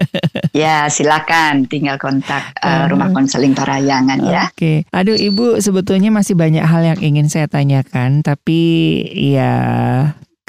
ya, silakan tinggal kontak uh, Rumah Konseling Parahyangan ya. Oke. Okay. Aduh Ibu sebetulnya masih banyak hal yang ingin saya tanyakan tapi ya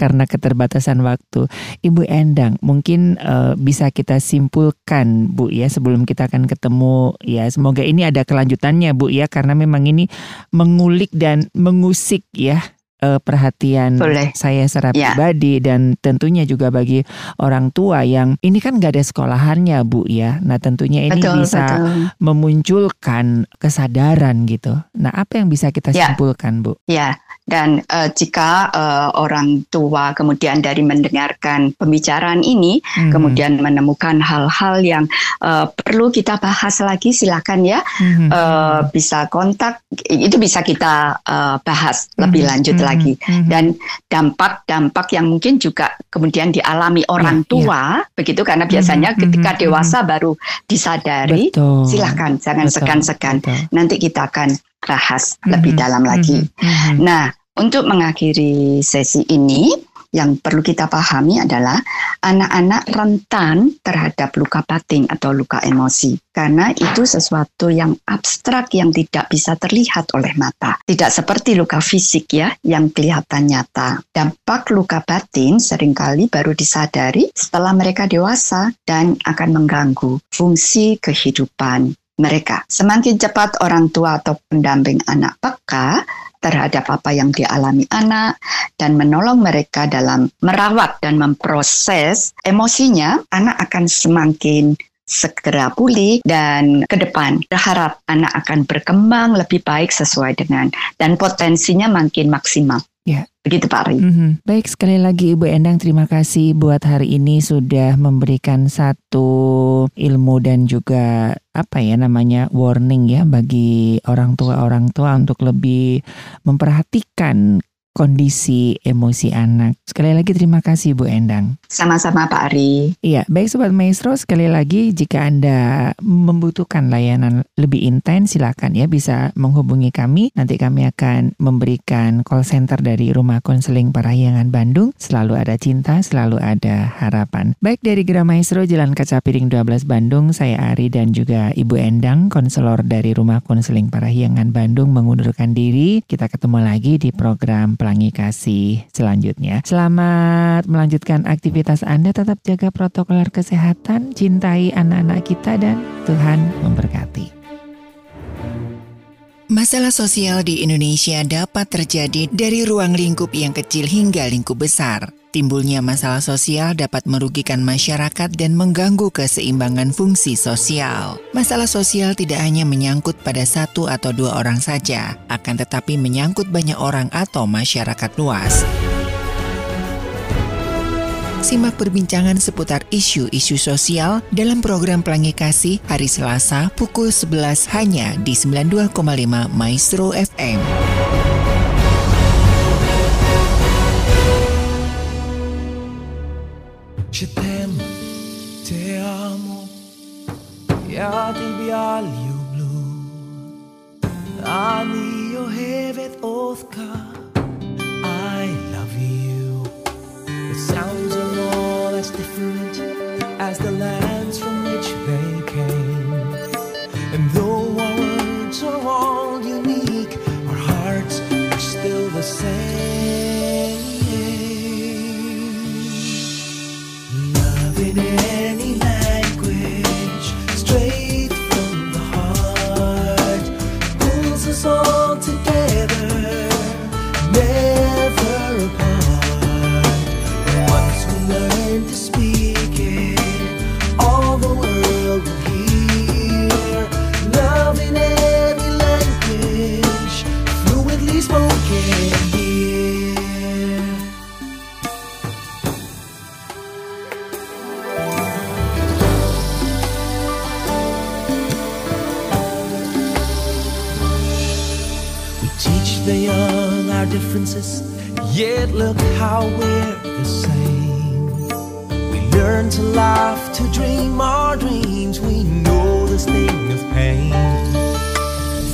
karena keterbatasan waktu. Ibu Endang, mungkin uh, bisa kita simpulkan Bu ya sebelum kita akan ketemu ya. Semoga ini ada kelanjutannya Bu ya karena memang ini mengulik dan mengusik ya uh, perhatian Boleh. saya secara ya. pribadi dan tentunya juga bagi orang tua yang ini kan nggak ada sekolahannya bu ya. Nah tentunya ini betul, bisa betul. memunculkan kesadaran gitu. Nah apa yang bisa kita ya. simpulkan bu? Ya dan uh, jika uh, orang tua kemudian dari mendengarkan pembicaraan ini hmm. kemudian menemukan hal-hal yang uh, perlu kita bahas lagi silakan ya hmm. uh, bisa kontak itu bisa kita uh, bahas hmm. lebih lanjut hmm. lagi hmm. dan dampak-dampak yang mungkin juga kemudian dialami orang ya, tua ya. begitu karena biasanya hmm. ketika hmm. dewasa baru disadari Betul. silakan jangan segan-segan nanti kita akan bahas mm-hmm. lebih dalam lagi. Mm-hmm. Nah, untuk mengakhiri sesi ini, yang perlu kita pahami adalah anak-anak rentan terhadap luka batin atau luka emosi karena itu sesuatu yang abstrak yang tidak bisa terlihat oleh mata. Tidak seperti luka fisik ya yang kelihatan nyata. Dampak luka batin sering kali baru disadari setelah mereka dewasa dan akan mengganggu fungsi kehidupan mereka. Semakin cepat orang tua atau pendamping anak peka terhadap apa yang dialami anak dan menolong mereka dalam merawat dan memproses emosinya, anak akan semakin segera pulih dan ke depan berharap anak akan berkembang lebih baik sesuai dengan dan potensinya makin maksimal. Begitu Pak Ari. Mm -hmm. Baik sekali lagi Ibu Endang terima kasih buat hari ini sudah memberikan satu ilmu dan juga apa ya namanya warning ya bagi orang tua orang tua untuk lebih memperhatikan kondisi emosi anak. Sekali lagi terima kasih Bu Endang. Sama-sama Pak Ari. Iya, baik Sobat Maestro, sekali lagi jika Anda membutuhkan layanan lebih intens silakan ya bisa menghubungi kami. Nanti kami akan memberikan call center dari Rumah Konseling Parahyangan Bandung. Selalu ada cinta, selalu ada harapan. Baik dari Gra Maestro Jalan Kaca Piring 12 Bandung, saya Ari dan juga Ibu Endang, konselor dari Rumah Konseling Parahyangan Bandung mengundurkan diri. Kita ketemu lagi di program Pelangi Kasih selanjutnya. Selamat melanjutkan aktivitas Anda, tetap jaga protokol kesehatan, cintai anak-anak kita dan Tuhan memberkati. Masalah sosial di Indonesia dapat terjadi dari ruang lingkup yang kecil hingga lingkup besar. Timbulnya masalah sosial dapat merugikan masyarakat dan mengganggu keseimbangan fungsi sosial. Masalah sosial tidak hanya menyangkut pada satu atau dua orang saja, akan tetapi menyangkut banyak orang atau masyarakat luas. Simak perbincangan seputar isu-isu sosial dalam program Pelangi Kasih hari Selasa pukul 11 hanya di 92,5 Maestro FM. Je t'aime, te amo, ja ti bjalju blu. Ani jo hevet othka, I love you. The sounds are all as different as the lands from which they came. And though our words are all unique, our hearts are still the same. Differences, yet look how we're the same. We learn to laugh, to dream our dreams, we know the sting of pain.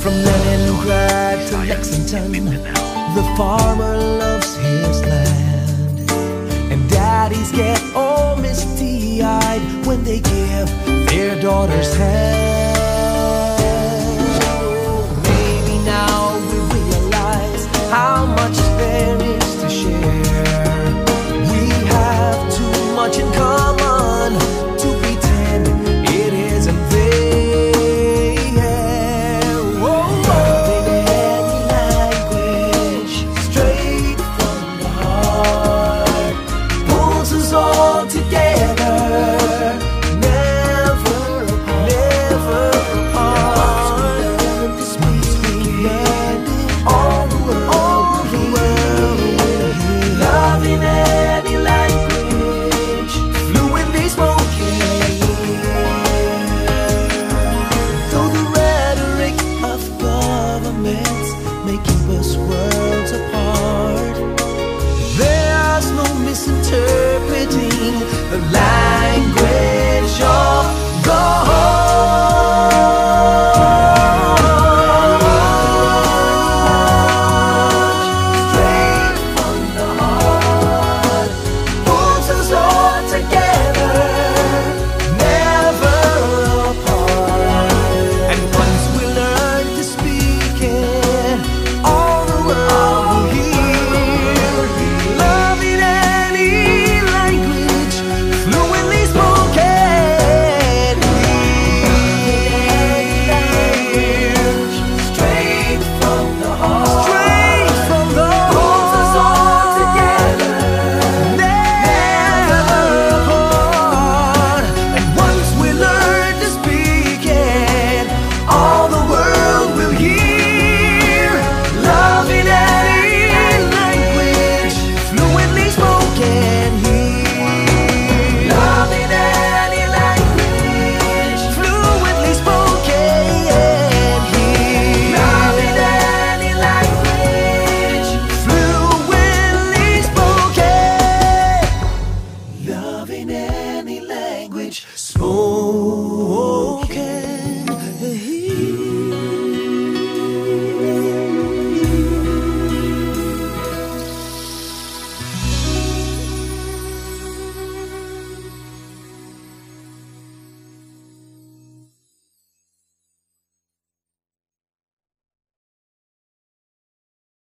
From Leningrad to Lexington, the farmer loves his land. And daddies get all misty eyed when they give their daughters hand. How much there is to share. We have too much in common.